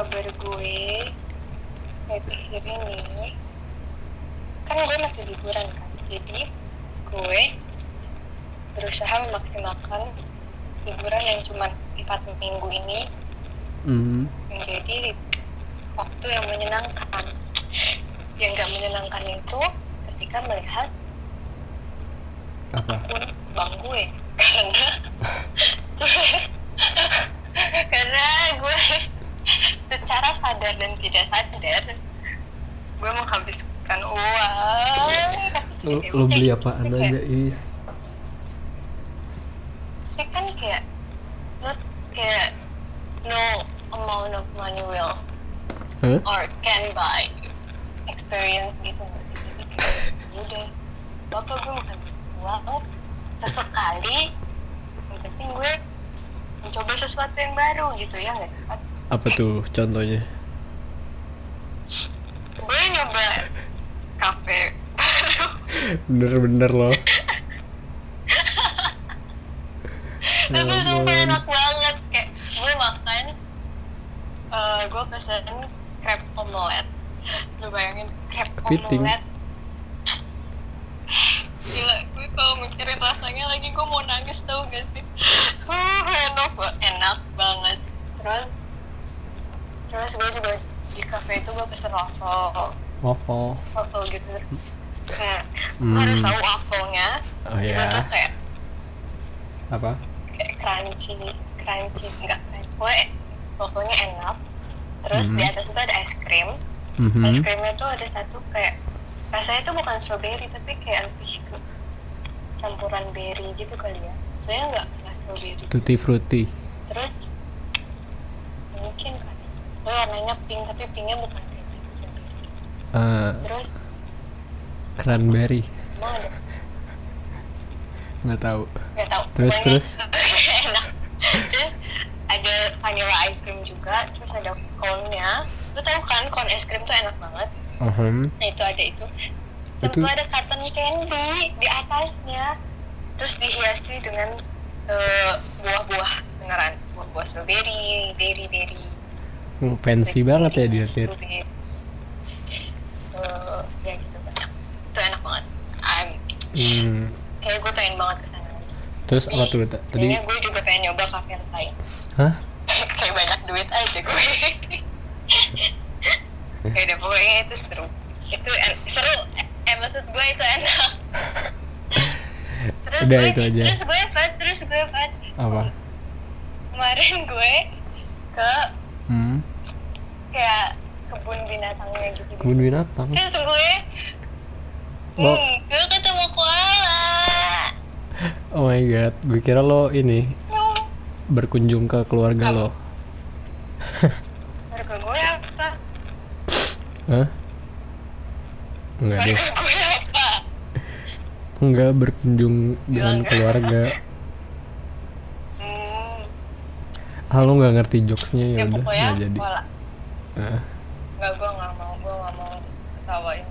kabar gue akhir-akhir ini kan gue masih liburan kan jadi gue berusaha memaksimalkan liburan yang cuma empat minggu ini Hmm. menjadi waktu yang menyenangkan yang gak menyenangkan itu ketika melihat Apa? akun bang gue karena karena gue secara sadar dan tidak sadar gue menghabiskan uang Lu, lu beli apaan aja is? ya kan kayak not kayak no amount of money will Hah? or can buy experience gitu udah bapak gue makan uang sesekali yang penting gue mencoba sesuatu yang baru gitu ya nggak Apa tuh contohnya? gue nyoba kafe Bener-bener loh. tapi Ya sumpah ampun. enak banget kayak gue makan eh gue pesen crab omelet lu bayangin Kepiting. omelet gila gue kalau mikirin rasanya lagi gue mau nangis tau gak sih uh, enak ba- enak banget terus terus gue juga di cafe itu gue pesen waffle Waffle. waffle gitu hmm. Hmm. harus tahu waffle-nya Oh itu tuh kayak Apa? kayak crunchy crunchy enggak crunchy pokoknya pokoknya enak terus Mhm. di atas itu ada es krim es Mhm. krimnya tuh ada satu kayak rasanya tuh bukan strawberry tapi kayak lebih ke campuran berry gitu kali ya saya nggak nggak strawberry Tutti frutti. terus mungkin kan warnanya pink tapi pinknya bukan strawberry Eh, terus cranberry. Nggak tahu. nggak tahu. Terus, Pokoknya terus? enak. Terus ada vanilla ice cream juga terus ada cone-nya lu tahu kan cone es krim tuh enak banget. Ahem. nah itu ada itu. Dan Itu- ada cotton candy di atasnya. Terus dihiasi dengan eh, buah-buah beneran. Buah-buah strawberry berry berry. Hmm, Fancy banget ya dia Eh, ya gitu banyak itu enak banget I'm, Hmm. kayak gue pengen banget ke sana Terus apa tuh ta- tadi? Gue juga pengen nyoba cafe lain Hah? kayak banyak duit aja gue ya udah pokoknya itu seru itu en- seru eh, maksud gue itu enak terus Udah, gue itu aja. terus gue pas terus gue pas Apa? kemarin gue ke Hmm. kayak kebun binatangnya gitu Kebun binatang. terus gue Lo- hmm, gue ketemu koala Oh my god, gue kira lo ini berkunjung ke keluarga lo. harga gue apa Hah? Enggak deh. apa Enggak berkunjung dengan keluarga. hmm, Ah nggak ngerti jokesnya ya ya udah nggak jadi. koala Ah, Enggak, gue gak mau, gue gak mau ketawain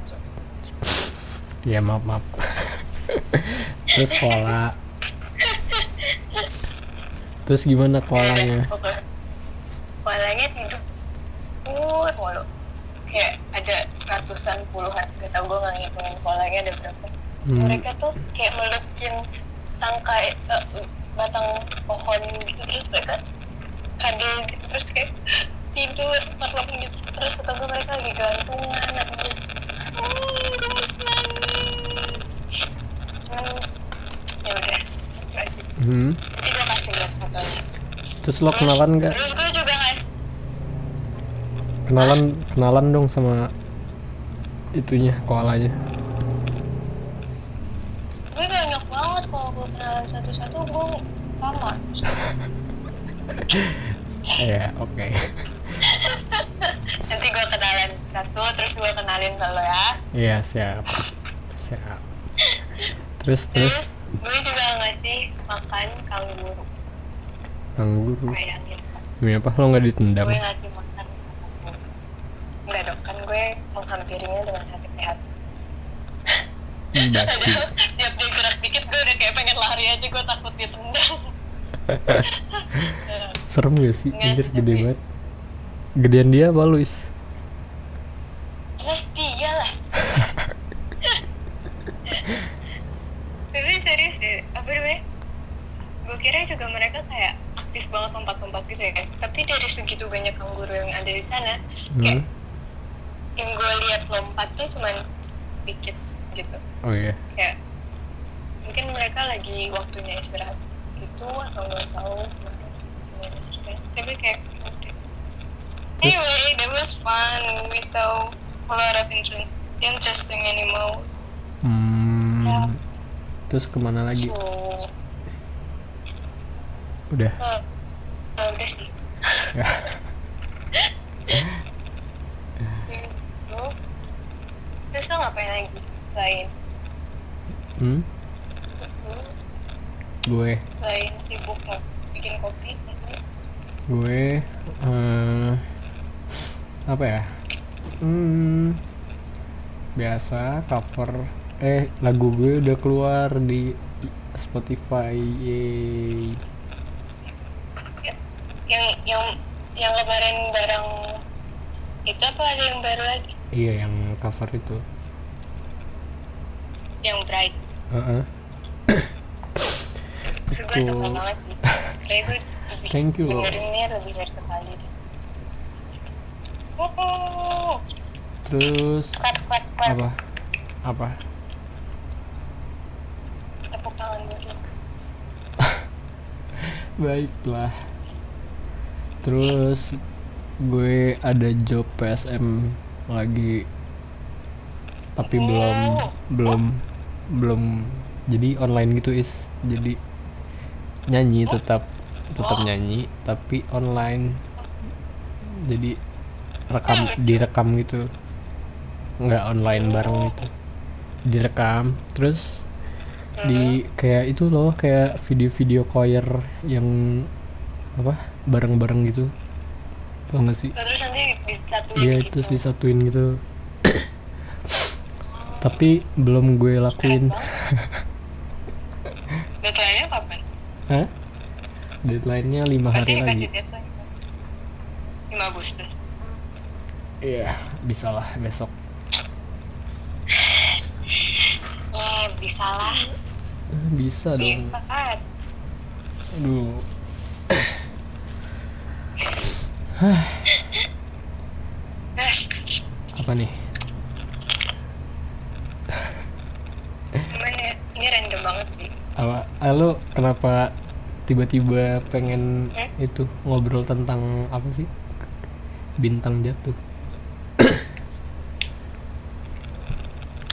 ya maaf maaf. Terus koala. Terus gimana koalanya? Pokoknya Koalanya tidur mulu Kayak ada ratusan puluhan Gak tau gue gak ngitungin koalanya ada berapa Hmm. Mereka tuh kayak melukin tangkai eh, batang pohon gitu Terus mereka kadal gitu Terus kayak tidur gitu Terus gue mereka lagi gantungan atau Cuman ya udah. Hmm. Jadi gue kasih lihat fotonya Terus lo kenalan nggak? Terus gue juga ngasih Kenalan kenalan dong sama itunya koalanya. gue banyak banget kalau gue kenalan satu-satu gue lama Ya oke. kenalan satu terus gue kenalin ke lo ya Iya siap. Siap. Terus terus terus gue juga ngasih makan kanguru kanguru. bayangin Demi apa lo nggak ditendang? gue ngasih makan enggak dong kan gue menghampirinya dengan hati sehat Basi. Tiap dia gerak dikit gue udah kayak pengen lari aja gue takut ditendang Serem gak sih? Nggak Anjir gede banget. gedean dia apa lu is Terus dia lah. Tapi serius deh, apa namanya? Gue kira juga mereka kayak aktif banget lompat-lompat gitu ya. Tapi dari segitu banyak kanguru yang ada di sana, kayak hmm. yang gue lihat lompat tuh cuman dikit gitu. oh iya Kayak mungkin mereka lagi waktunya istirahat gitu atau nggak tahu. Tapi kayak Anyway, that was fun. We saw a lot of interest, interesting animals. hmm. Ya. terus ke mana lagi So, udah uh, uh, udah sih. ya Gitu. Terus lo ngapain lagi selain hmm? itu, gue selain sibuk bikin kopi? gue eh, apa ya hmm, biasa cover eh lagu gue udah keluar di Spotify yeay Yang yang yang kemarin bareng itu apa ada yang baru lagi? iya yang cover itu Yang bright. Kayak gue lebih- Thank you loh. lebih dari sekali. Terus Clap, clap, clap. apa? Apa? Tepuk tangan dulu. baiklah. Terus gue ada job PSM lagi. Tapi belum Oh. belum belum jadi online gitu is. Jadi nyanyi tetap tetap nyanyi tapi online. Jadi rekam direkam gitu nggak online bareng gitu direkam terus di kayak itu loh kayak video-video choir yang apa bareng-bareng gitu tau gak sih Terus nanti disatuin Iya gitu. terus disatuin gitu tapi belum gue lakuin. Deadline-nya kapan? Hah? deadline-nya lima Pasti hari lagi dikasih deadline. 5 Agustus. Iya bisa lah besok Eh, bisa lah. Eh, bisa dong Bisa. aduh Eh, apa nih gimana ya? Ini random banget sih. apa ah, lo kenapa tiba-tiba pengen Hmm? itu ngobrol tentang apa sih bintang jatuh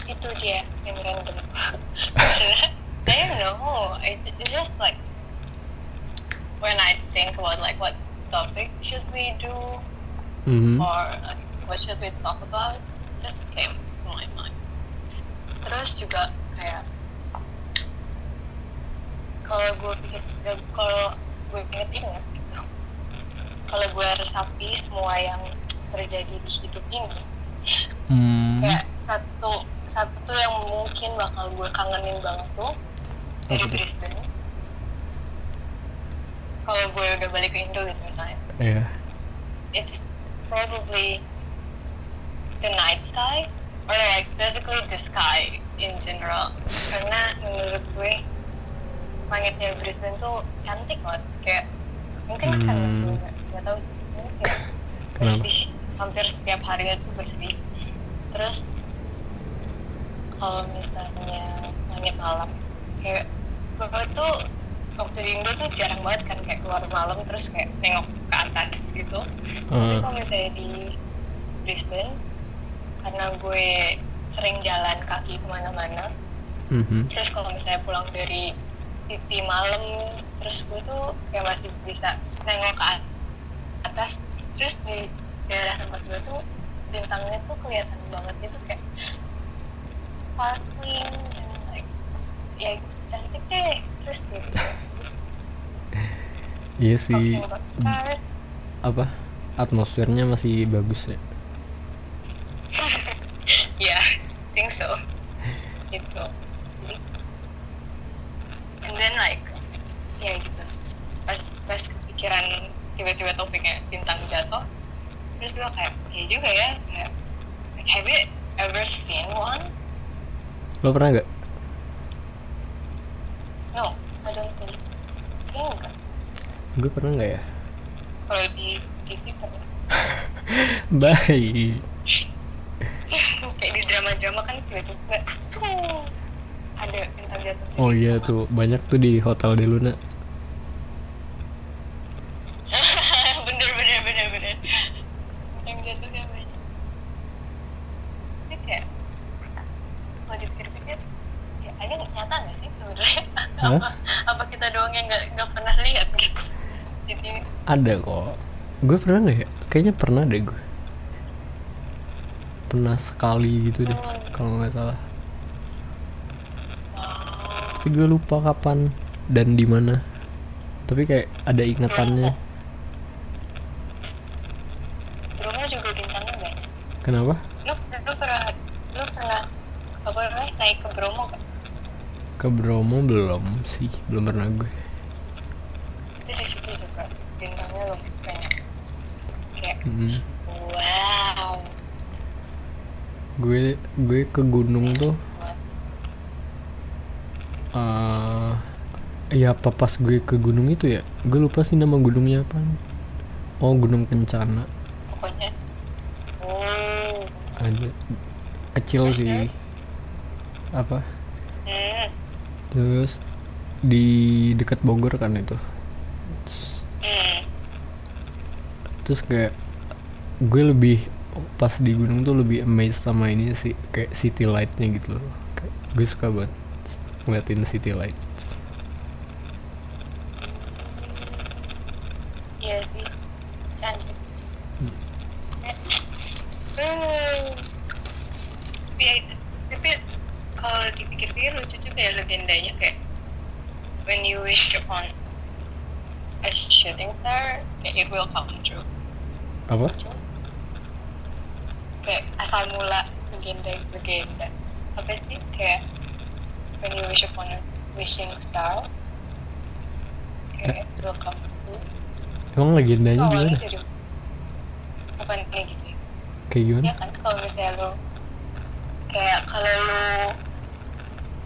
Itu dia yang random. Karena, I don't know. It, it's just like when I think about like what topic should we do Mhm. or like, what should we talk about, just came to my mind. Terus juga kayak kalau gue pikir kalau gue inget-inget gitu, kalau gue resapi semua yang terjadi di hidup ini, Hmm. kayak satu satu yang mungkin bakal gue kangenin banget tuh dari tuh? Brisbane. Kalau gue udah balik ke Indo gitu misalnya, Iya. It's probably the night sky or like basically the sky in general. Karena menurut gue langitnya Brisbane tuh cantik banget kayak mungkin karena Hmm. gue nggak tahu mungkin bersih hampir setiap harinya tuh bersih. Terus kalau misalnya langit malam kayak gue tuh waktu di Indo tuh jarang banget kan kayak keluar malam terus kayak nengok ke atas gitu. Tapi Eh, kalau misalnya di Brisbane karena gue sering jalan kaki ke mana-mana mhm. terus kalau misalnya pulang dari city malam terus gue tuh kayak masih bisa nengok ke atas. Terus di daerah tempat gue tuh bintangnya tuh kelihatan banget itu kayak sparkling dan like ya cantik deh terus gitu Iya sih stars apa atmosfernya masih bagus ya. Yeah, think so. gitu. And then like, ya gitu. Pas pas kepikiran tiba-tiba topiknya bintang jatuh, terus juga ya kayak, have you ever seen one lo pernah gak no I don't think kayaknya enggak gue pernah nggak ya? Kalau di TV pernah. Baik kayak di drama-drama kan tiba-tiba ada bintang jatuh. Oh iya tuh banyak tuh di hotel de Luna. Bener bener bener bener. Yang jatuhnya banyak. Ini kayak kalau dipikir-pikir ya ada nyata nggak sih sebenarnya? Hah? apa, apa kita doang yang nggak nggak pernah lihat gitu jadi ada kok. Gue pernah nggak ya? Kayaknya pernah deh gue. Pernah sekali gitu deh kalau nggak salah. Tapi gue lupa kapan dan di mana. Tapi kayak ada ingatannya. Juga bintangnya banyak kenapa? Lu lu pernah lu pernah apa namanya naik ke Bromo kan ke Bromo belum sih belum pernah gue itu di situ juga bintangnya lebih banyak kayak Mm. wow gue gue ke gunung tuh eh ya apa pas gue ke gunung itu ya gue lupa sih nama gunungnya apa. Oh gunung kencana. Pokoknya. Oh. Ada. Kecil sih. Apa? Terus di dekat Bogor kan itu. Hmm. terus kayak gue lebih pas di gunung tuh lebih amazed sama ini sih kayak city lightnya gitu loh. Kayak gue suka banget ngeliatin city light. Iya sih cantik. Hmm. tapi ya tapi kalau dipikir-pikir lucu juga ya legendanya kayak when you wish upon a shooting star it will come true apa kayak asal mula legenda legenda apa sih? Kayak when you wish upon a wishing star. Kayak it will come true emang legendanya awalnya gimana dari apa kayak gitu ya? kayak gimana? Ya kan? Kalau misalnya lo kayak kalau lo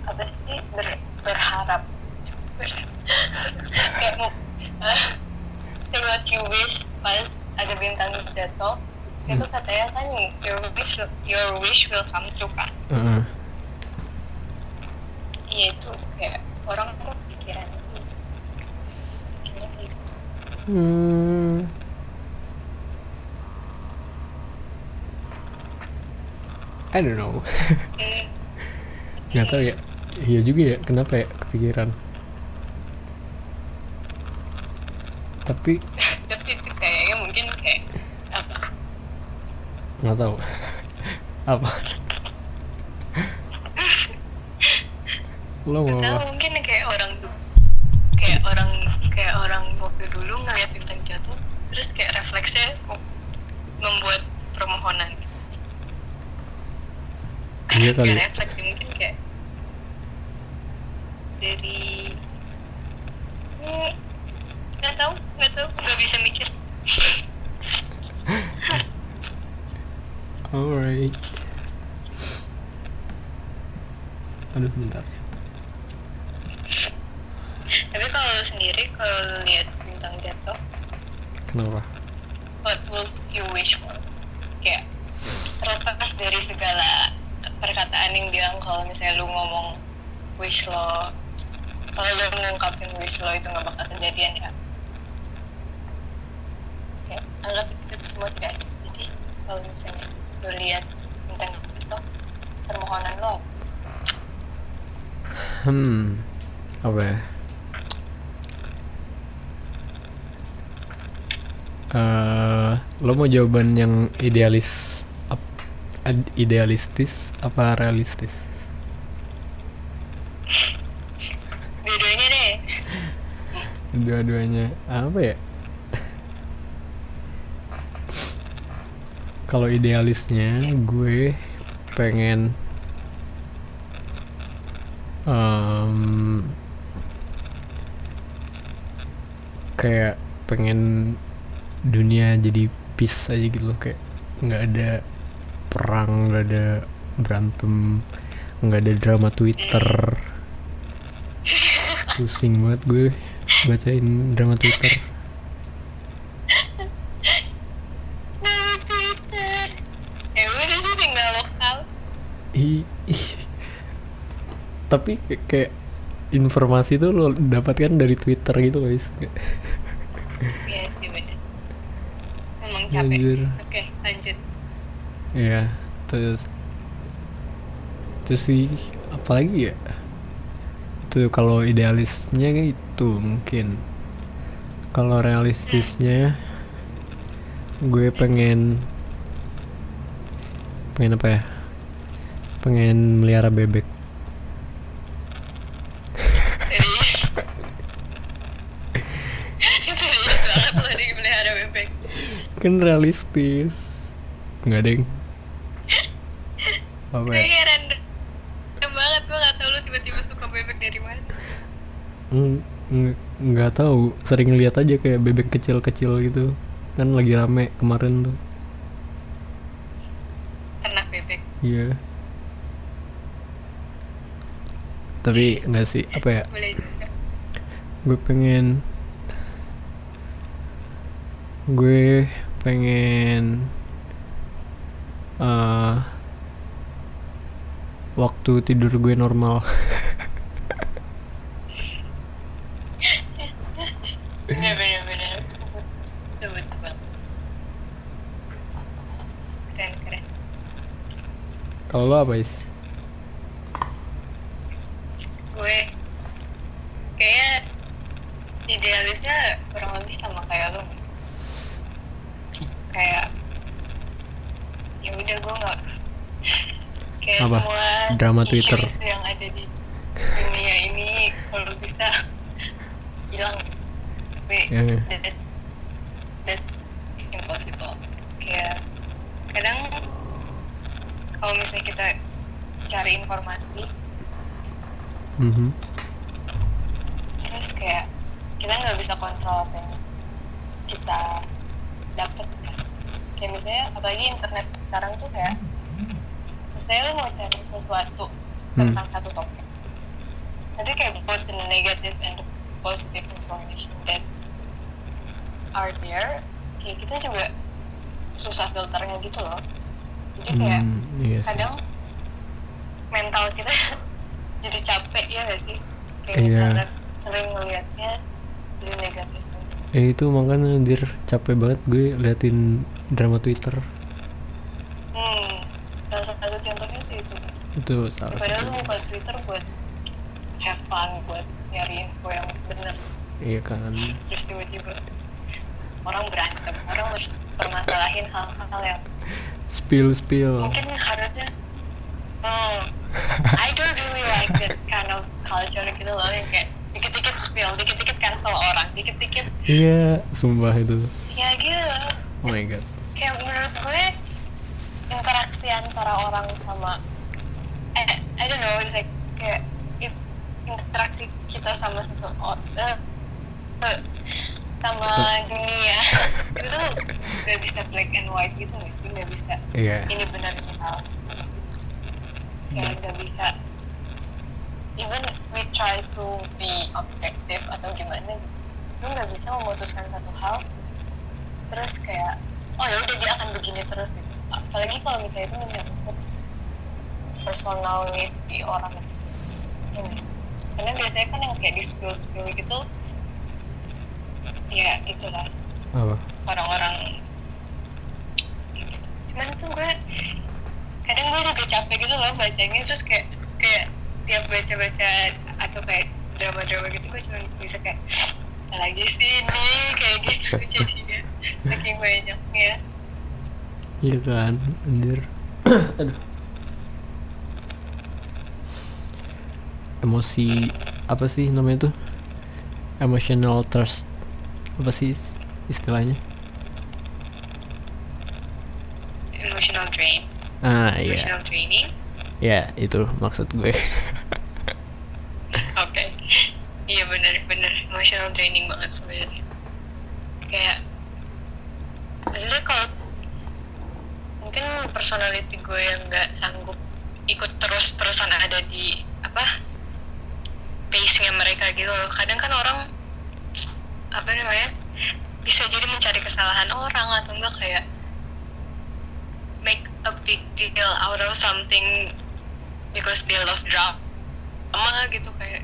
apa sih? Ber, berharap. Kayak mau uh, what you wish pas ada bintang jatuh itu Hmm. katanya kan your wish your wish will come true kan iya itu kayak orang tuh pikiran. Hmm. I don't know. Hmm. Nggak tahu ya. Iya juga ya. Kenapa ya kepikiran? Tapi tapi itu kayaknya mungkin kayak apa nggak tahu. Apa? Lo mau apa? mungkin kayak orang tuh kayak orang kayak orang waktu dulu ngeliat bintang jatuh terus kayak refleksnya membuat permohonan Iya kali. Kayak refleks mungkin kayak dari hmm, nggak tahu nggak tahu nggak bisa mikir Alright. Aduh bentar. tapi kalau lu sendiri kalau lihat bintang jatuh Kenapa? what will you wish for kayak terlepas dari segala perkataan yang bilang kalau misalnya lu ngomong wish lo kalau lu mengungkapin wish lo itu nggak bakal kejadian ya kayak anggap itu semua tidak jadi kalau misalnya lu lihat bintang jatuh permohonan lo Hmm. Apa ya? Eh, lo mau jawaban yang idealis ap- ad- idealistis apa realistis? dua-duanya deh Dua-duanya apa ya? Kalau idealisnya gue pengen em, kayak pengen dunia jadi peace aja gitu loh. Kayak nggak ada perang nggak ada berantem nggak ada drama Twitter. Pusing banget gue bacain drama Twitter Nah, Twitter. Ya udah sih tinggal lokal. Ih, ih. Tapi kayak- informasi tuh lo dapatkan dari Twitter gitu guys Iya sih bener. Emang capek. Anjir. Oke, lanjut. ya terus terus sih apalagi ya tuh kalau idealisnya itu mungkin kalau realistisnya gue pengen pengen apa ya pengen melihara bebek Serius. Serius banget lo di pelihara bebek. Realistis. Nggak deng apa ya? Random banget gue gak tau lu tiba-tiba suka bebek dari mana. Ng- ng- nggak tahu. Sering lihat aja kayak bebek kecil-kecil gitu. Kan lagi rame kemarin tuh. Ternak bebek. iya. Tapi nggak sih apa ya? Gue pengen gue pengen eh waktu tidur gue normal. Kalau lo apa is gue kayaknya idealisnya kurang lebih sama kayak lo kayak ya udah gue nggak kayak Apa? semua Drama isu-isu Twitter. yang ada di dunia ini kalau bisa hilang tapi Ya, ya. that's that's impossible kayak kadang kalau misalnya kita cari informasi Mhm. terus kayak kita nggak bisa kontrol apa yang kita dapat kayak misalnya apalagi internet sekarang tuh kayak misalnya lu mau cari sesuatu Hmm. tentang satu topik tapi kayak both the negative and the positive information that are there kayak kita juga susah filternya gitu loh jadi kayak Hmm, iya sih. kadang mental kita jadi capek ya gak sih kayak Iya. misalnya sering ngelihatnya dari negatif Eh itu makanya anjir capek banget gue liatin drama Twitter hmm salah satu contohnya sih itu salah padahal lu satu buka Twitter buat have fun buat nyari info yang bener. Iya kan terus tiba-tiba orang berantem orang permasalahin hal-hal yang spill spill. Mungkin harusnya hmm, I don't really like that kind of culture gitu loh yang kayak dikit-dikit spill, dikit-dikit cancel orang, dikit-dikit iya sumpah itu. Ya gitu. Oh my god. Kayak menurut gue interaksi antara orang sama I don't know it's like kayak if interaksi kita sama seseorang eh, sama dunia itu tuh gak bisa black and white gitu nggak sih? Nggak bisa iya. ini benar ini salah. Kayak nggak bisa. Even we try to be objective atau gimana lu nggak bisa memutuskan satu hal terus kayak oh ya udah dia akan begini terus gitu. Apalagi kalau misalnya itu menyangkut personality orang ini. Karena biasanya kan yang kayak di spill spill gitu ya itulah. Apa? Orang-orang cuman tuh gue kadang gue juga capek gitu loh bacanya. Terus kayak kayak tiap baca-baca atau kayak drama-drama gitu gue cuma bisa kayak "Apa lagi sih ini? Kayak gitu jadinya. Saking banyaknya. Iya kan anjir. Aduh emosi apa sih namanya tuh? Emotional trust apa sih istilahnya? Emotional drain. Ah iya. Emotional draining. Ya itu maksud gue. Oke. Iya benar benar emotional draining banget sebenarnya. Kayak maksudnya kalau personality gue yang nggak sanggup ikut terus terusan ada di apa pace-nya mereka gitu loh. Kadang kan orang apa namanya bisa jadi mencari kesalahan orang atau enggak kayak make a big deal out of something because they love drama gitu kayak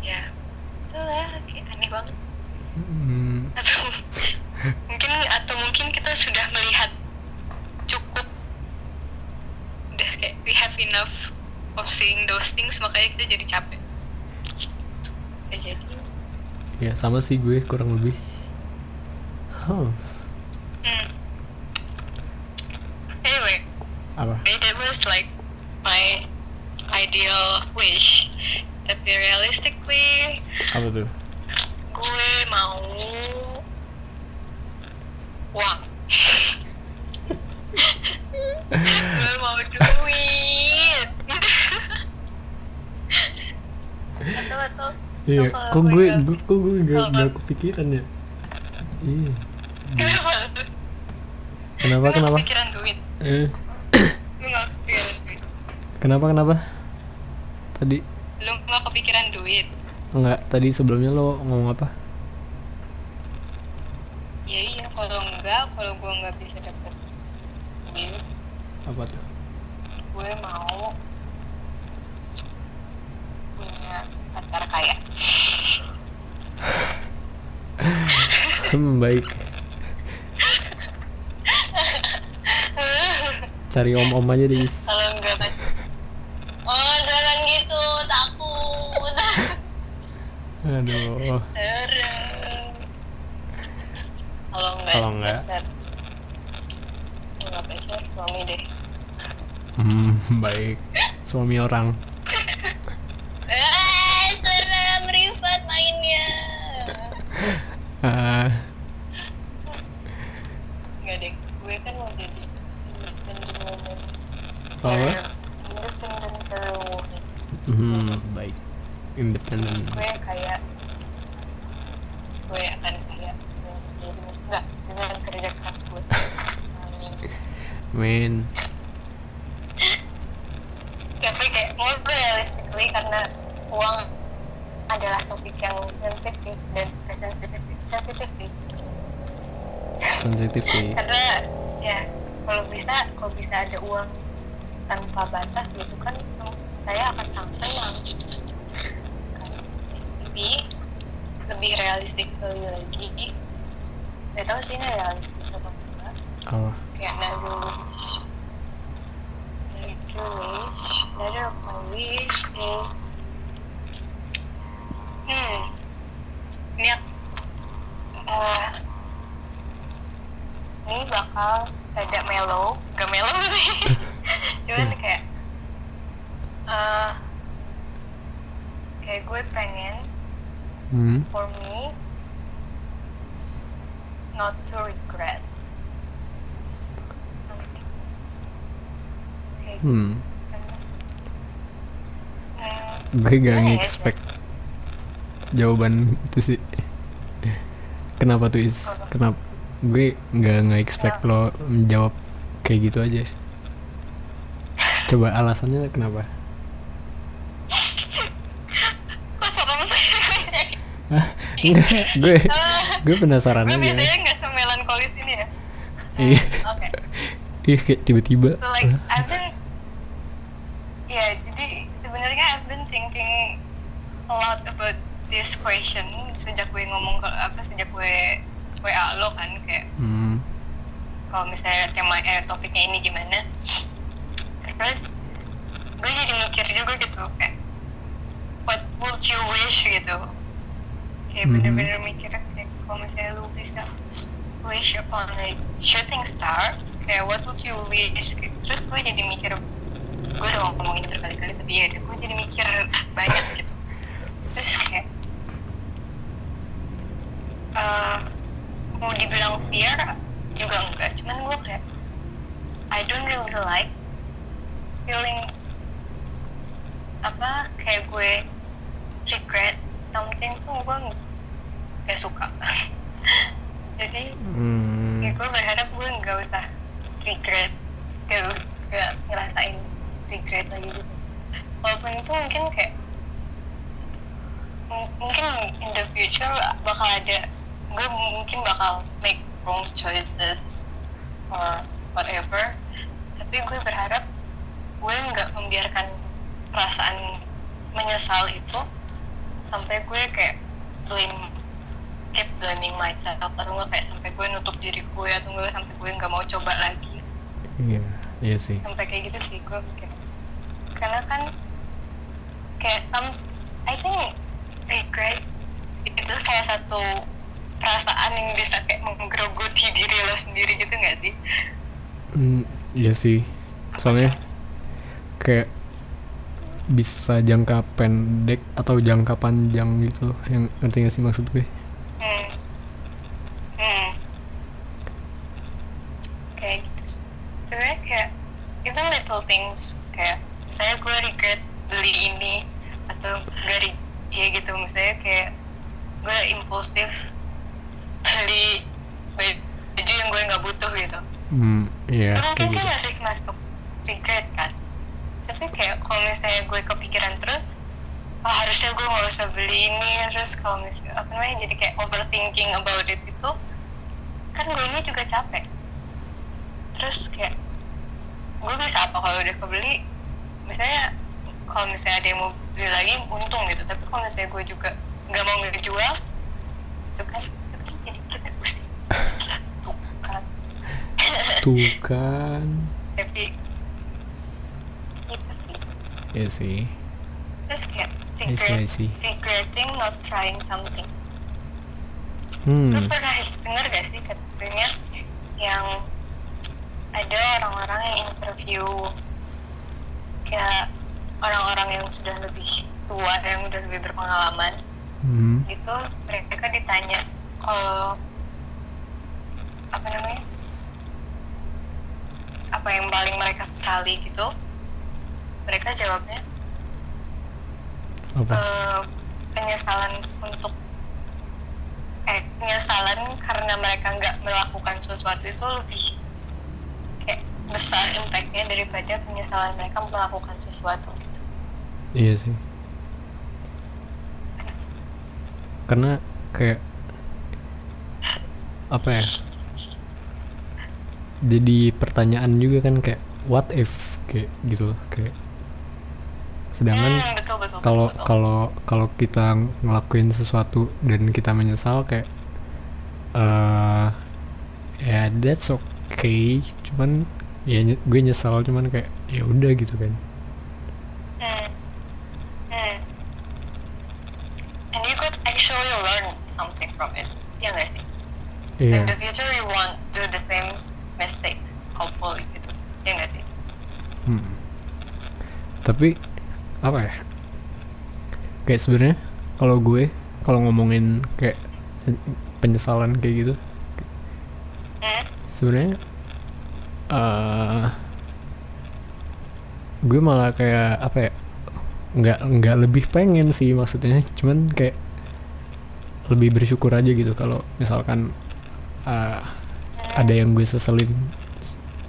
ya itulah kayak aneh banget. Hmm, atau mungkin atau mungkin kita sudah melihat cukup udah kayak we have enough of seeing those things makanya kita jadi capek jadi ya sama sih gue kurang lebih. Huh, hmm. anyway apa? that was like my ideal wish tapi realistically Apa tuh? gue mau uang gue mau duit atau atau Iya, kok gue gue, nggak- gue, kok gue gak, gak kepikiran ya? Iya. kenapa Kenapa, kenapa? kepikiran duit Eh, kenapa, kenapa? Tadi, lu nggak kepikiran duit enggak, tadi sebelumnya lo ngomong apa? ya iya kalau enggak kalau gue nggak bisa dapet duit Apa tuh? gue mau punya pacar kaya Hmm, baik. Cari om-om aja deh, kalau enggak oh jangan gitu takut Aduh. kalau enggak Kalau enggak? pacar. enggak pacar suami deh Hmm, baik. Suami orang. eh serem ribet mainnya enggak deh gue kan mau jadi Apa? woman hmm, baik. Independen. gue kayak gue akan kayak enggak dengan kerja keras gue Amin. Men. tapi kayak more realistically karena uang adalah topik yang sensitif dan sensitif sensitif sih. Sensitif sih. karena ya kalau bisa kalau bisa ada uang tanpa batas gitu kan saya akan sangat senang tapi lebih realistik lagi nggak tahu sih ini realistis apa enggak. Apa? kayak another wish another wish another of my wish is hmm ini uh, bakal ada mellow gak mellow sih cuman kayak uh, kayak gue pengen Hmm. for me not to regret. Kayak Hmm. Hmm, Gue gak Gimana ya, nge-expect jawaban itu sih. Kenapa tuh Is? Apa? Kenapa? Gue gak nge-expect lo menjawab kayak gitu aja. Coba alasannya kenapa? Enggak, gue gue penasaran aja. biasanya nggak semelankolis ini ya Iya. oke Ih, kayak tiba-tiba. so like I've been ya jadi sebenarnya I've been thinking a lot about this question sejak gue ngomong ke apa sejak gue Lo kan kayak Hmm. kalau misalnya tema eh, topiknya ini gimana terus gue jadi mikir juga gitu kayak what would you wish gitu kayak Mhm. bener-bener mikir kayak kalau misalnya lu bisa wish upon a shooting star kayak what would you wish gitu. terus gue jadi mikir gue udah ngomongin berkali-kali tapi ya gue jadi mikir banyak gitu terus kayak eh, mau dibilang fear juga enggak. Cuman gue kayak I don't really like feeling apa kayak gue regret something tuh gue gak suka. Jadi Hmm. ya gue berharap gue nggak usah regret kayak kayak ngerasain regret lagi gitu. Walaupun itu mungkin kayak mungkin in the future bakal ada gue mungkin bakal make wrong choices or whatever. Tapi gue berharap gue nggak membiarkan perasaan menyesal itu sampai gue kayak blame keep blaming myself. Atau nggak kayak sampai gue nutup diri gue atau nggak sampai gue nggak mau coba lagi. Iya iya sih. Sampai kayak gitu sih gue mikir. Karena kan kayak um, I think regret itu salah satu perasaan yang bisa kayak menggerogoti diri lo sendiri gitu nggak sih? Hmm, iya sih. Soalnya kayak bisa jangka pendek atau jangka panjang gitu yang ngerti gak sih maksud gue? Hmm. Hmm. kayak gitu kayak even little things. Kayak misalnya gue regret beli ini atau gue ya gitu. Misalnya kayak gue impulsif beli baju yang gue nggak butuh gitu. Hmm iya itu mungkin sih masih masuk regret kan. Tapi kayak kalau misalnya gue kepikiran terus oh harusnya gue nggak usah beli ini. Terus kalau misalnya apa namanya jadi kayak overthinking about it itu kan gue ini juga capek. Terus kayak gue bisa apa kalau udah kebeli? Misalnya kalau misalnya ada yang mau beli lagi untung gitu. Tapi kalau misalnya gue juga nggak mau ngejual itu kan itu kan jadi kita pusing tuh kan tapi sih. Iya sih. Terus kayak I see, I regret, see. regretting not trying something. Hmm. Lu pernah denger gak sih katanya yang ada orang-orang yang interview kayak orang-orang yang sudah lebih tua yang udah lebih berpengalaman? Hmm. Itu mereka ditanya kalau apa namanya apa yang paling mereka sesali gitu mereka jawabnya apa eh, penyesalan untuk eh penyesalan karena mereka nggak melakukan sesuatu itu lebih kayak besar impactnya daripada penyesalan mereka melakukan sesuatu gitu. iya sih karena kayak apa ya jadi pertanyaan juga kan kayak what if kayak gitu kayak sedangkan Hmm, kalau betul. kalau kalau kita ngelakuin sesuatu dan kita menyesal kayak eh ya that's okay cuman ya gue nyesal cuman kayak ya udah gitu kan Hmm. Hmm. and you could actually learn something from it ya sih So iya in the future you won't do the same mistakes hopefully gitu ya nggak sih Hmm. Tapi apa ya? Kayak sebenarnya kalau gue kalau ngomongin kayak penyesalan kayak gitu, sebenarnya eh gue malah kayak apa ya? nggak nggak lebih pengen sih maksudnya, cuman kayak lebih bersyukur aja gitu kalau misalkan eh, ada yang gue seselin.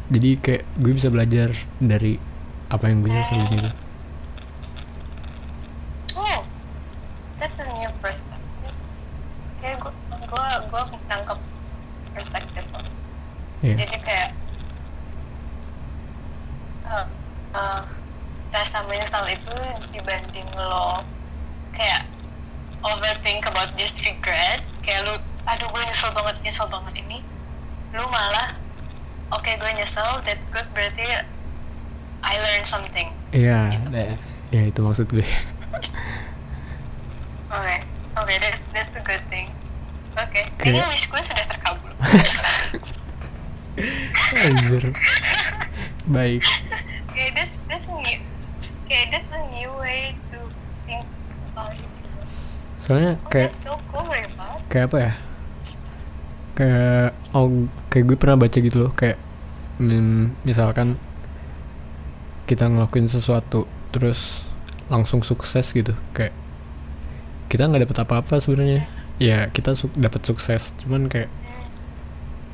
Jadi kayak gue bisa belajar dari apa yang gue seselin itu. Oh, that's a new perspective. Kayak gua, gua, gua nangkep perspektif lo. Iya. Jadi kayak uh, uh, rasa menyesal itu dibanding lo kayak overthink about this regret, kayak lu, aduh gue nyesel banget, nyesel banget ini, lu malah, oke gue nyesel, that's good, berarti I learned something. Iya, ya itu maksud gue. Oke, oke, that, that's a good thing. Oke, Oke. ini wish gue sudah terkabul. Anjir. Baik. okay, that's that's a new, okay, that's a new way to think about it. Soalnya Oh, kayak that's so cool, kayak apa ya? Kayak oh kayak gue pernah baca gitu loh kayak mm, misalkan kita ngelakuin sesuatu terus langsung sukses gitu. Kayak kita nggak dapet apa-apa sebenarnya. Ya kita su dapat sukses. Cuman kayak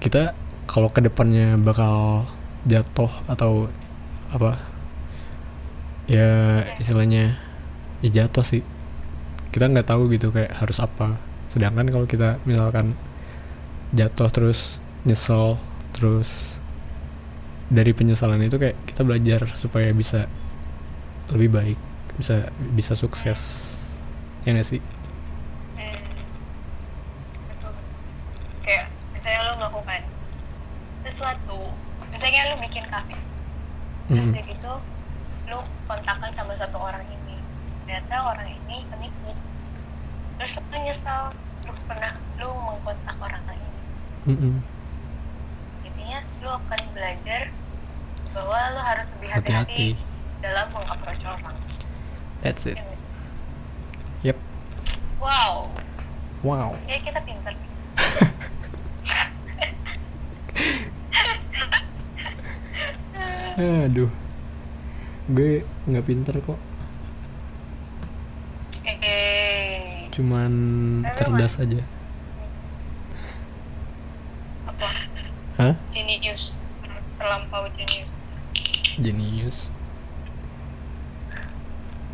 kita kalau ke depannya bakal jatuh atau apa ya istilahnya ya jatuh sih. Kita nggak tahu gitu kayak harus apa. Sedangkan kalau kita misalkan jatuh terus nyesel terus dari penyesalan itu kayak kita belajar supaya bisa lebih baik bisa bisa sukses ya nggak sih Hmm. Betul. Kayak misalnya lo melakukan sesuatu, misalnya lo bikin kafe, terus Mm-mm. udah gitu lo kontakkan sama satu orang ini, ternyata orang ini penipu, terus lo nyesal lo pernah lo mengkontak orang ini, Mm-mm. Jadinya lo akan belajar bahwa lo harus lebih hati-hati dalam mengapproach orang. that's it. Yep. Wow, wow. Ya kita pinter. aduh. Gue nggak pinter kok. Cuman cerdas aja apa? Hah? Genius, terlampau genius. genius.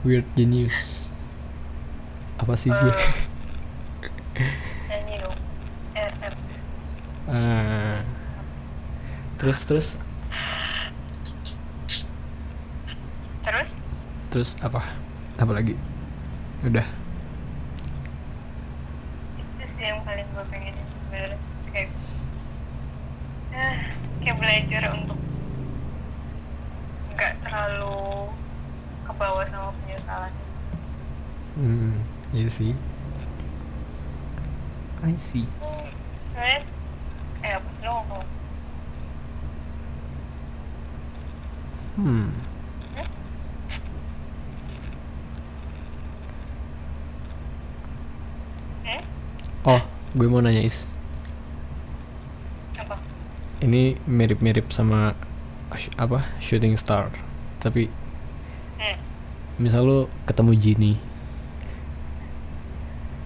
Weird genius. Apa sih gue Eh, nyanyi dong. RR. ah. Terus terus? Terus? terus apa? Apa lagi? Udah. Itu sih yang paling gue pengen sebenarnya kayak eh, kayak belajar untuk nggak terlalu ke bawah sama penyesalan. hmm iya sih I see Hmm, Sebenarnya eh lo ngomong hmm hmm? oh gue mau nanya is? Ini mirip-mirip sama apa shooting star tapi Hmm. misal lo ketemu Genie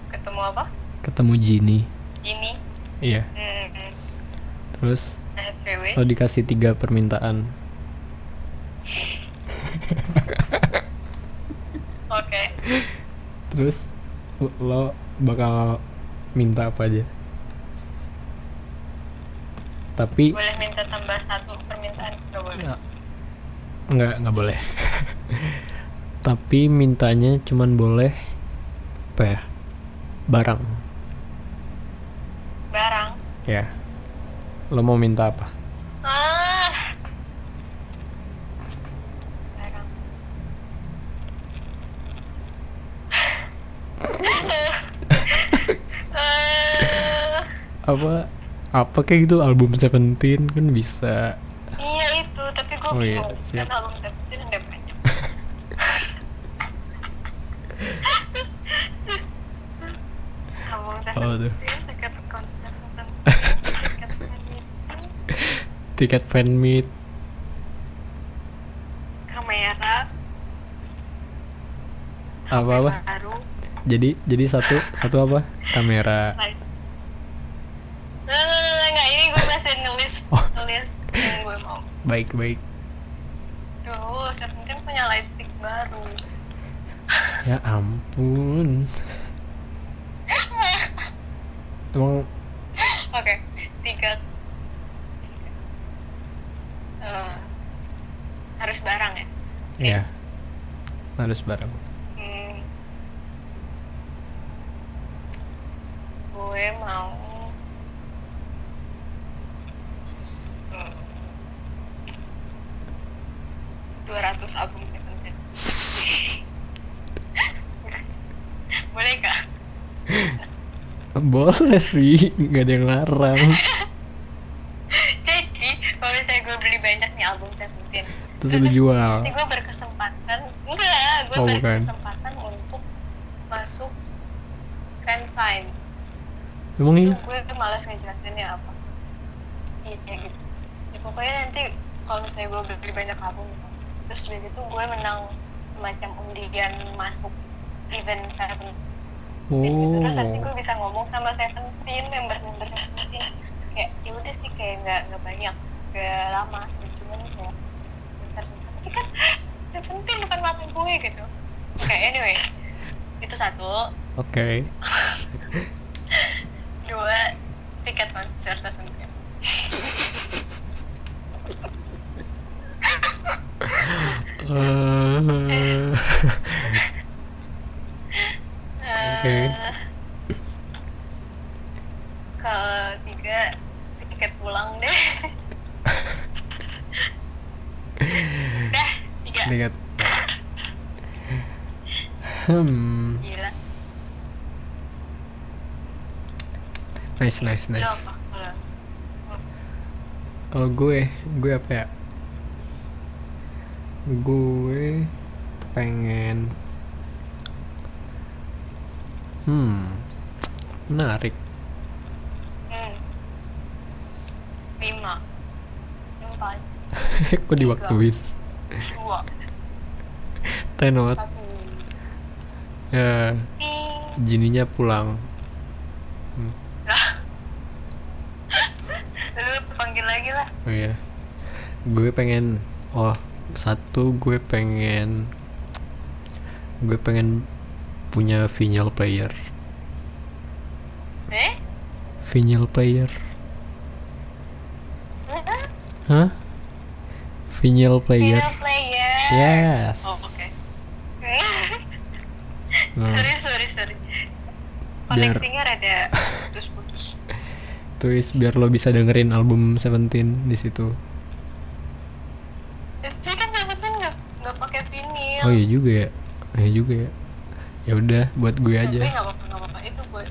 Ketemu apa? ketemu Genie Ini. iya Hmm, terus SPW. lo dikasih tiga permintaan Oke. terus lo- lo bakal minta apa aja tapi Boleh minta tambah satu permintaan? Gak boleh. Ya. nggak nggak boleh tapi mintanya cuman boleh apa ya barang Barang. ya lo mau minta apa Ah. Barang. Eh, apa apa kayak gitu album Seventeen kan bisa iya itu, tapi gue Oh iya, bingung. siap. Album Seventeen ada banyak. album Oh. Seventeen, tiket konser tiket fan meet kamera, apa apa jadi jadi satu satu apa kamera Live. Nggak, nggak, nggak, nggak, ini gue masih nulis, Oh. nulis yang gue mau. Baik baik Duh, Seventeen punya lightstick baru. ya ampun emang Oke, tiga. Eh, harus barang ya? ya harus bareng Hmm. Gue mau. Hmm. 200 album Seventeen. Boleh kah? boleh sih nggak ada yang larang Jadi, kalau misalnya gue beli banyak nih album Seventeen, terus lu jual nanti gue berkesempatan, enggak, gue Oh, bukan. berkesempatan untuk masuk fansign. emang iya gue malas ngejelasinnya apa. Iya gitu. Ya, pokoknya nanti kalau misalnya gue beli banyak album, terus dari itu gue menang semacam undian masuk event Seventeen. oh Terus nanti gue bisa ngomong sama Seventeen member-member Seventeen kayak ya udah sih kayak nggak nggak banyak, nggak lama, cuma cuman kayak bentar tapi kan seventeen bukan mata gue gitu. Oke anyway itu satu. Oke. dua tiket konser seventeen Oke. Kalau tiga tiket pulang deh dah tiga. Hmm. gila Nice, nice, nice. Kalau gue, gue apa ya? Gue pengen Hmm. Menarik. hmm. lima empat Kok diwaktuin? dua Tenot. Ya, jininya pulang. lah lu panggil lagi lah Oh iya. Gue pengen oh, satu gue pengen gue pengen punya vinyl player. eh Vinyl player. Hah? Vinyl player. Vinyl player Yes. oh oke Nah, sorry sorry sorry Biar- koneksinya rada putus-putus tulis biar lo bisa dengerin album Seventeen di situ. tapi kan sebutan nggak nggak pakai Oh iya juga ya. Iya juga ya. Ya udah buat gue aja. nggak apa-apa nggak apa-apa itu buat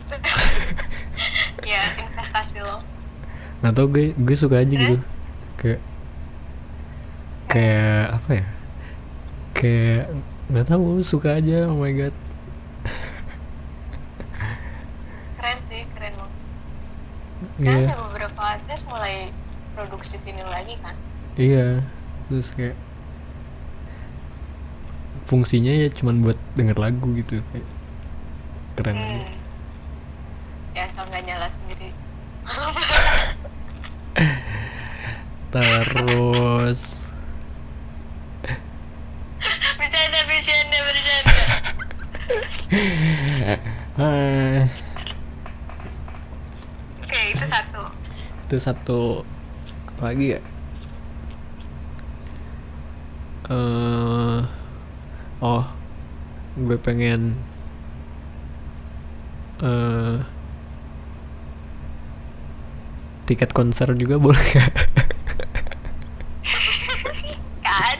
ya investasi lo Nggak tau gue gue suka aja gitu. Kayak kayak apa ya? Kayak nggak tahu suka aja. Oh my god. keren sih keren banget kan Iya. ada beberapa artis mulai produksi vinyl lagi kan Iya. Terus kayak fungsinya ya cuman buat denger lagu gitu kayak keren aja. hmm. ya asal nggak nyala sendiri Terus bercanda bercanda bercanda oke itu satu itu satu apa lagi ya? eh oh, gue pengen eh tiket konser juga boleh gak? kan?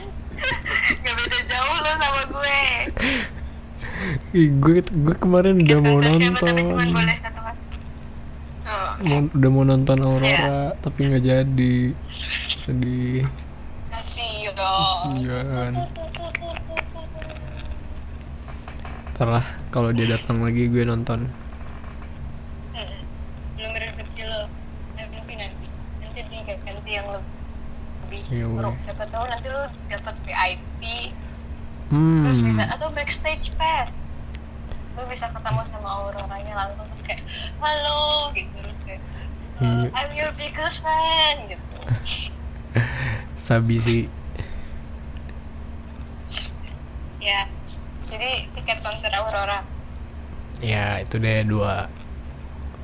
Nggak beda jauh lo sama gue. Gue gue kemarin udah mau nonton. boleh satu oh, Mau- udah mau nonton Aurora Iya. tapi nggak jadi. Sedih. Kasih Ntar lah kalau dia datang lagi gue nonton. Hmm, belum rezeki lo nanti. Nanti nanti diganti yang lebih buruk. boleh. siapa tahu nanti lo dapat VIP terus bisa hmm atau backstage pass. Lo bisa ketemu sama auroranya langsung terus kayak halo gitu terus kayak "Uh, Iya. I'm your biggest fan gitu. Sabi sih. Ya jadi tiket konser aurora. Ya itu deh dua.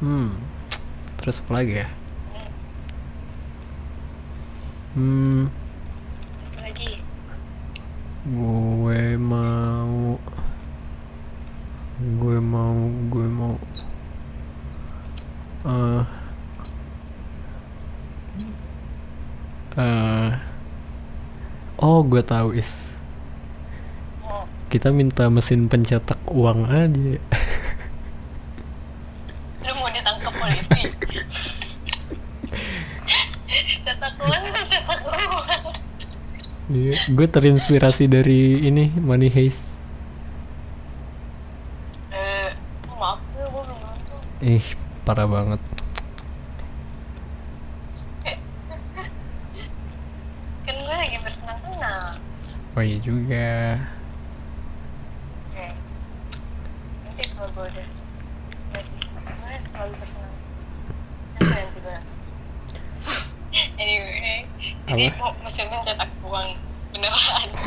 Hmm terus apa lagi ya? Hmm. Lagi? Gue mau gue mau gue mau eh eh oh gue tahu is kita minta mesin pencetak uang aja lu mau ditangkap polisi cetak uang cetak uang Iya, gue terinspirasi dari ini Money Heist. eh maaf gue gue belum nonton Ih, parah banget. kan gue lagi bersenang-senang Oh iya juga. oke nanti kalau gue udah udah sih gue selalu anyway Jadi mesinnya cetak uang? Beneran.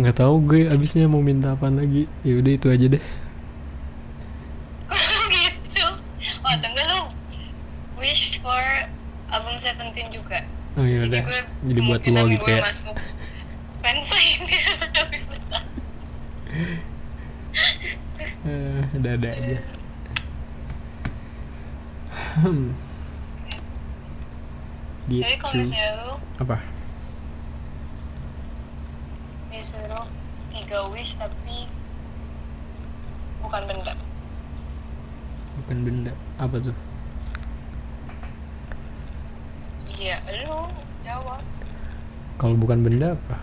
nggak tahu gue abisnya mau minta apa lagi. Ya udah itu aja deh. Gitu. Oh tunggu lu. Wish for album Seventeen juga. oh ya udah. gue jadi buat lo gitu ya. masuk fansign. Dia lebih besar. Eh, ada-ada aja hmm. Tapi kalau gitu misalnya lu apa disuruh tiga wish tapi bukan benda. bukan benda apa tuh Iya, lu jawab. kalau bukan benda apa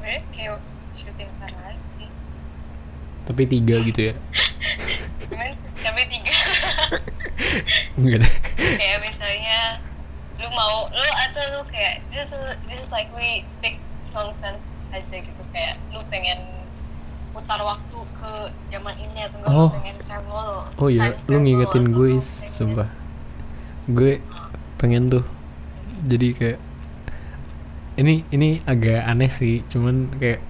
Kayak kayak shooting star aja sih. tapi tiga gitu ya Cuman tapi tiga. Enggak deh. Kayak misalnya lu mau lu atau lu kayak this is this is like we pick songs kan aja gitu. Kayak lu pengen putar waktu ke zaman ini atau enggak Oh. lu pengen travel oh iya lu ngingetin gue sumpah. gue pengen tuh. Jadi kayak ini ini agak aneh sih cuman kayak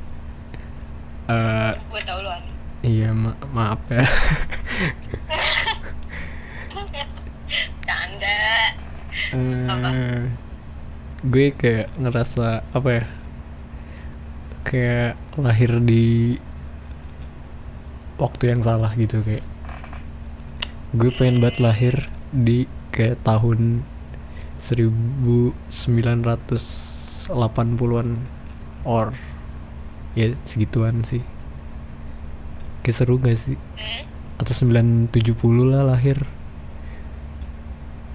eh gue tau lu aneh. iya ma- maaf ya Eh, gue kayak ngerasa apa ya kayak lahir di waktu yang salah gitu kayak gue pengen banget lahir di kayak tahun 1980-an or ya segituan sih. Kayak seru gak sih? Hmm? atau 970 lah lahir.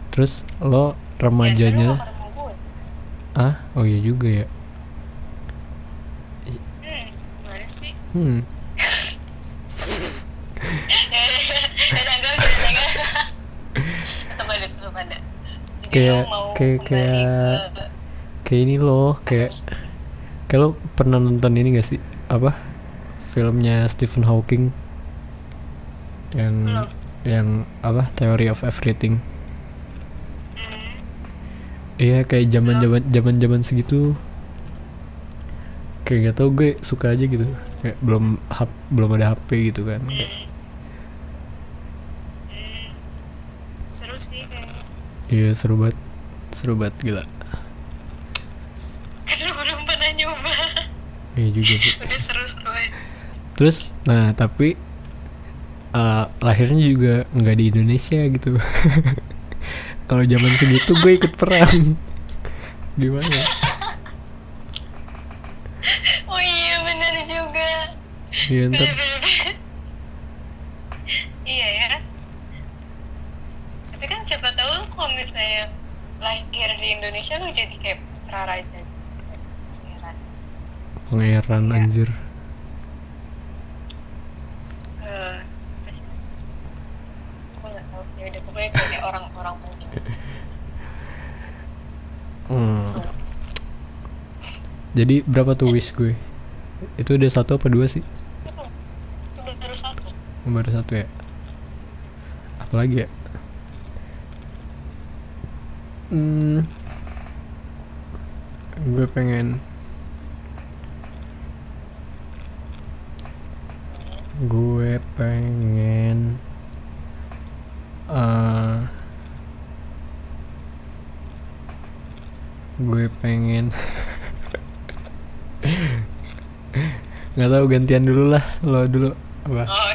Terus lo remajanya gue? ah oh iya juga ya. Hmm hmm. Ya ya Kayak- kayak- kayak- kayak ini loh kayak kayak lo pernah nonton ini gak sih? Apa? Filmnya Stephen Hawking. Yang Belum. yang apa? Theory of Everything. Iya kayak zaman zaman zaman zaman segitu. Kayak gak tau gue suka aja gitu. Kayak belum hap, belum ada HP gitu kan. Kayak, Hmm. seru sih kayaknya iya seru banget. Seru banget gila. Lu belum pernah nyoba. Iya juga sih. Udah seru-seru aja terus nah tapi eh, lahirnya juga nggak di Indonesia gitu kalau zaman segitu gue ikut perang. Gimana oh iya benar juga. Iya ntar. iya ya. Tapi kan siapa tahu kalau misalnya lahir di Indonesia lu jadi kayak putra raja. Pangeran. pangeran Iya. anjir Eh, aku nggak tahu sih udah pokoknya kayak orang-orang penting Hmm. Jadi berapa tuh wish gue? Itu udah satu apa dua sih? Baru satu baru satu ya? Apalagi ya? Hmm, gue pengen gue pengen eh gue pengen nggak tahu gantian dulu lah. Lo dulu. Apa? Oh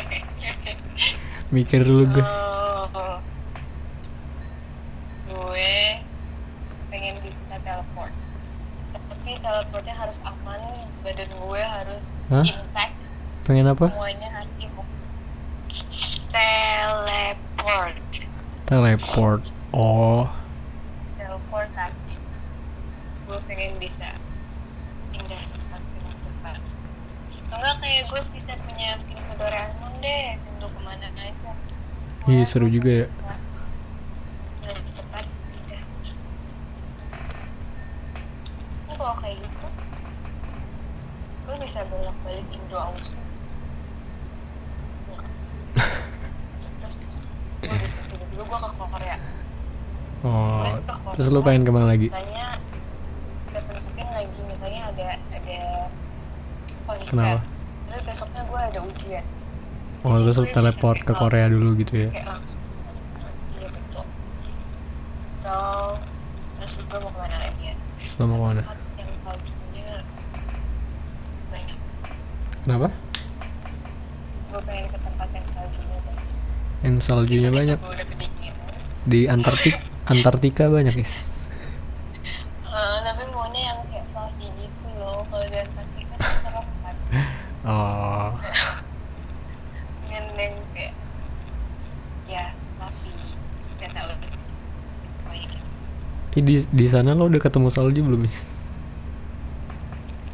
mikir dulu gue Oh. gue pengen bisa teleport. Tapi teleportnya harus aman. Badan gue harus Hah? intact. Pengen apa? Semuanya harus imun teleport teleport oh teleportasi gue pengen bisa pindah tempat pindah tempat atau enggak kayak gue bisa punya pintu Doraemon deh pintu ke mana aja iya seru juga ya lebih cepat pindah Ini kalau kayak gitu gue bisa bolak balik Indo Australia Enggak. terus gue bisa tiba-tiba oh Gue ke Korea. terus lu pengen ke mana lagi misalnya lagi misalnya ada ada konser Kenapa? terus besoknya gue ada ujian oh lu teleport ke Korea dulu gitu ya. Kayak langsung iya betul so terus gue mau ke mana lagi ya? Ke mana? Yang saljunya banyak. Kenapa? Gue pengen ke tempat yang saljunya banyak. Yang saljunya banyak. di Antartik Antartika banyak guys Eh, tapi maunya yang kayak salju gitu loh kalau di Antartika kan serem kan oh yang yang kayak ya tapi nggak tahu pokoknya gitu Ih, di di sana lo udah ketemu salju belum Is?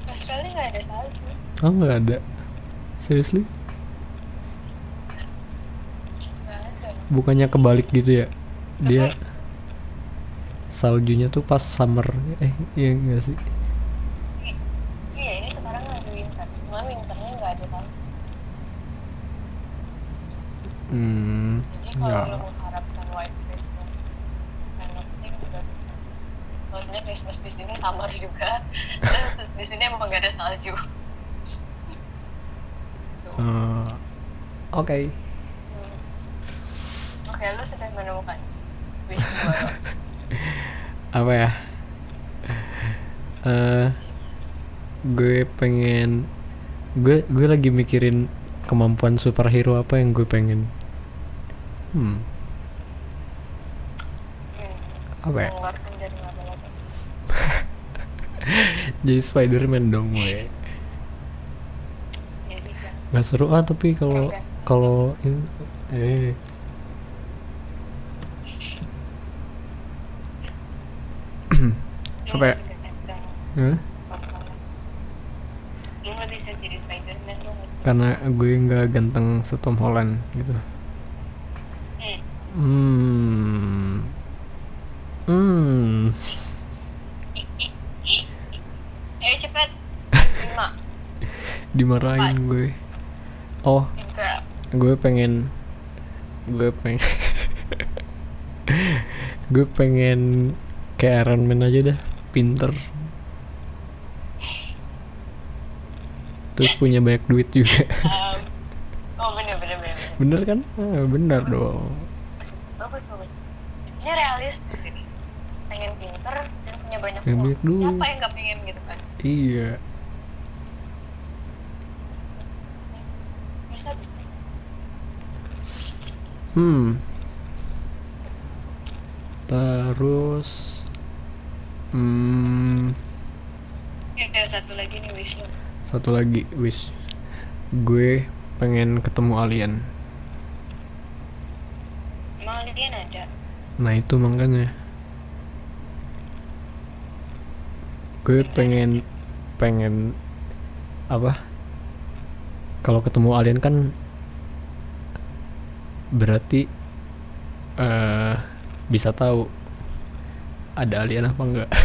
Australia nggak ada salju. Oh nggak ada. Seriously? Nggak ada. Bukannya kebalik gitu ya? Dia saljunya tuh pas summer. Eh iya enggak sih? Iya ini sekarang lagi winter. Cuma winternya nggak ada salju. Hmm jadi kalau ya lo mengharapkan white Christmas kind of thing juga bisa maksudnya Christmas di sini summer juga terus di sini emang nggak ada salju. Eh, oke. Hmm. oke lo sudah menemukan. Apa ya? Eh gue pengen gue gue lagi mikirin kemampuan superhero apa yang gue pengen. Hmm. Hmm. apa ya jadi Spiderman dong gue jadi kan nggak seru ah tapi kalau Oke. kalau eh Apa ya? Bisa. karena gue nggak ganteng se Tom Holland gitu Hmm. hmm hmm Ayo cepet. Lima, dimarahin gue oh tiga. gue pengen gue pengen gue pengen kayak Iron Man aja dah pinter terus punya banyak duit juga Um, oh bener bener bener. bener. kan ah, bener dong Bagus bagus. Ini realistis ini. Pengen pinter dan punya banyak duit. Siapa yang nggak pengen gitu kan? iya Bisa bisa. Hmm. Terus hmm. Ya, satu lagi nih wish satu lagi wish gue pengen ketemu alien. Emang alien ada? nah itu makanya. Gue pengen pengen apa? Kalau ketemu alien kan berarti eh bisa tahu ada alien apa enggak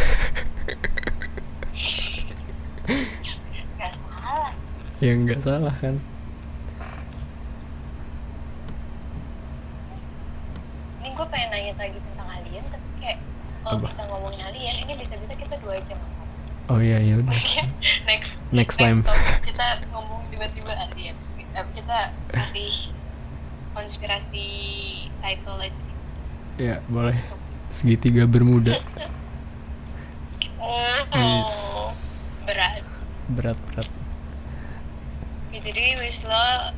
ya enggak salah kan Ini gue pengen nanya lagi tentang alien, tapi kayak kalau kita ngomongin alien, ini bisa-bisa kita dua jam. oh iya ya udah next Next time. kita ngomong tiba-tiba alien. Kita kasih konspirasi title aja. ya boleh segitiga bermuda Oh, Yes. berat. berat berat Ya, jadi wish lo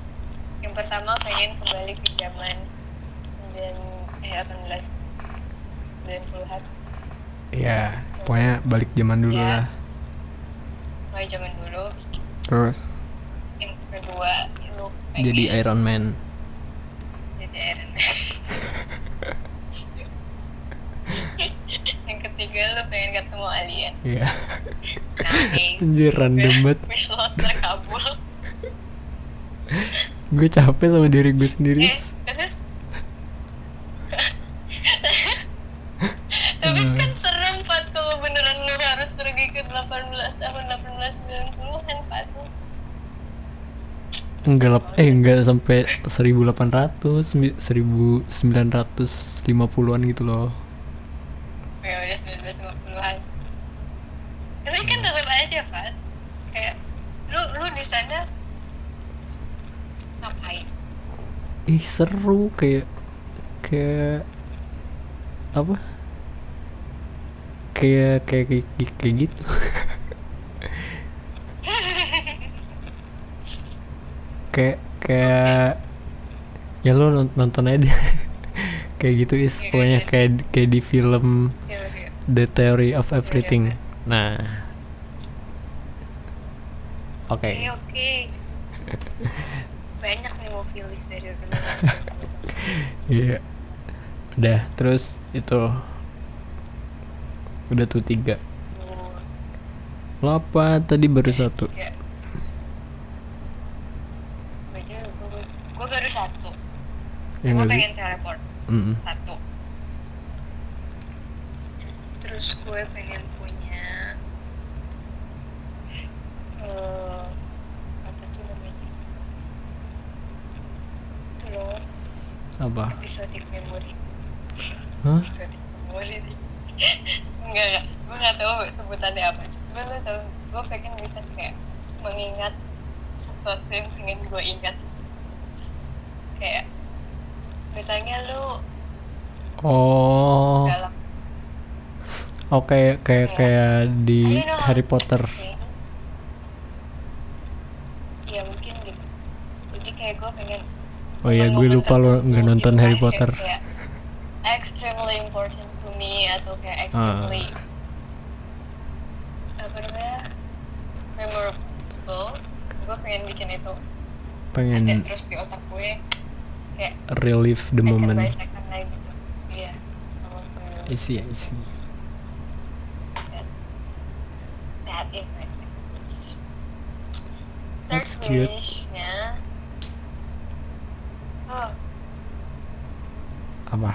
yang pertama pengen kembali ke zaman dan eh 18 90-an ya pokoknya balik zaman dulu Ya. lah mulai zaman dulu terus yang kedua lo pengen jadi Iron Man yang ketiga lo pengen ketemu alien Iya. nice Anjir random banget. wish lo terkabul Gue capek sama diri gue sendiri. eh terus tapi kan serem Pat kalau beneran lu harus pergi ke 18 tahun 18 90-an Pat Enggak eh enggak sampai 1800 sembi- 1950-an gitu loh. 50-an tapi kan tetap aja kan kayak lu lu di sana ngapain? Ih seru kayak kayak apa? Kayak kayak kayak, kayak gitu kayak kayak ya lo non- nonton aja deh. kayak gitu is Iya, pokoknya iya. kayak kayak di film ya, ya. The Theory of Everything nah oke oke oke banyak nih movie list dari Iya. Udah, terus itu udah tuh tiga. Lo apa tadi baru satu? ya gue gue baru satu Ya gue pengen teleport. Mm-mm. satu. Terus gue pengen punya eh apa tuh namanya? Itu loh. Apa? episodic memory Hah? episodic memory enggak enggak. Gue nggak tahu sebutannya apa. Cuma lo tau gue pengen bisa kayak mengingat sesuatu yang pengen gue ingat. Kayak misalnya lu Oh, dalam oh kayak kayak kayak di Harry Potter. ya mungkin gitu. Jadi kayak gue pengen Oh iya, gue lupa lo nggak nonton Harry Potter. kayak extremely important to me atau kayak Ah. extremely apa namanya memorable. Gue pengen bikin itu. Ada Pengen terus di otak gue kayak relive the moment. second like gitu iya I see, I see. that, that is my third That's cute. wishnya oh Apa?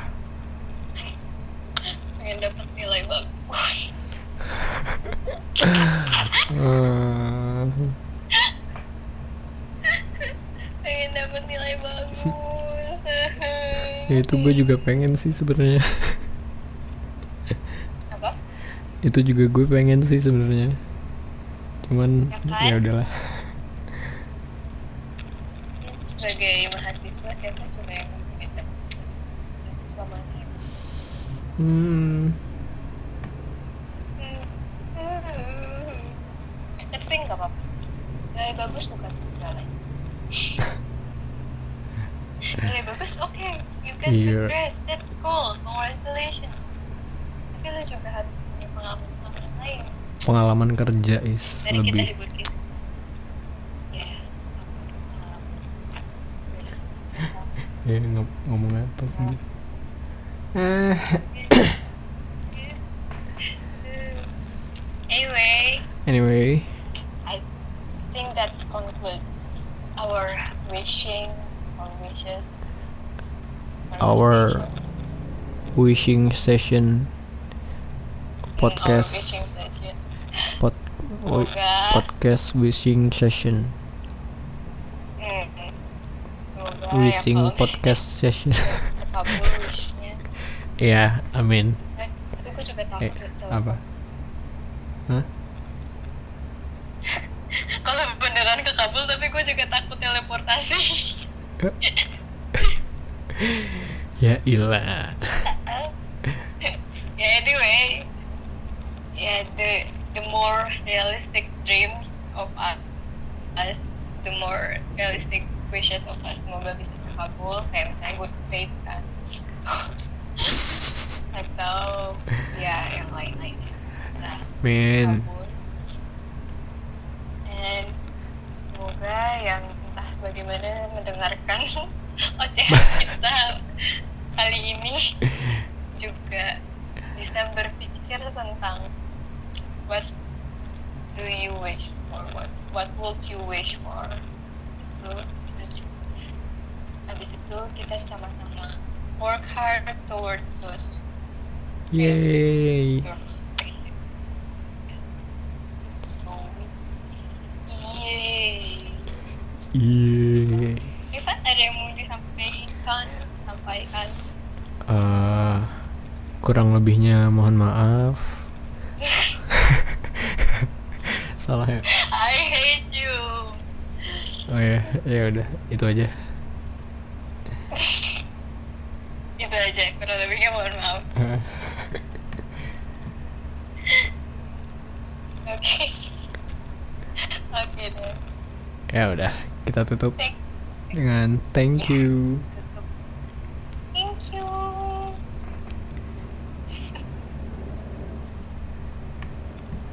pengen dapat nilai bagus Eh, pengen dapat nilai bagus ya itu gue juga pengen sih sebenarnya. apa itu juga gue pengen sih sebenarnya. Cuman Ya kan? ya udahlah. sebagai mahasiswa siapa coba yang pengen selama ini. Hmm. tapi nggak apa-apa nilai bagus bukan segalanya nilai bagus oke you get Iya. the grade that's cool congratulations tapi lo juga harus punya pengalaman lain Pengalaman kerja is dari lebih. kita ya. Ya ng- ngomong apa sih? Eh, anyway. Anyway, I think that's conclude our wishing or wishes. Our wishing session podcast Semoga, podcast wishing session. Hmm. Semoga wishing. kalau podcast session. Ya amin. Eh, eh apa? Hah? Kalau beneran kekabul tapi gue juga takut teleportasi. ya ilah. Ya anyway, ya the the more realistic dreams of us, the more realistic wishes of us. Semoga bisa terkabul. Kayak misalnya good grades kan. Atau ya yang lain-lainnya. Nah men kabul and semoga yang entah bagaimana mendengarkan ocehan kita kali ini juga bisa berpikir tentang what do you wish for? What what would you wish for? Terus habis itu kita sama-sama work hard towards those yay. so yay. Yay. Ada yang mau disampaikan sampaikan? Eh, kurang lebihnya mohon maaf salahnya I hate you. Oh ya ya udah itu aja. Itu aja kurang lebihnya mohon maaf. Oke. Oke deh. Ya udah kita tutup Thank- dengan thank you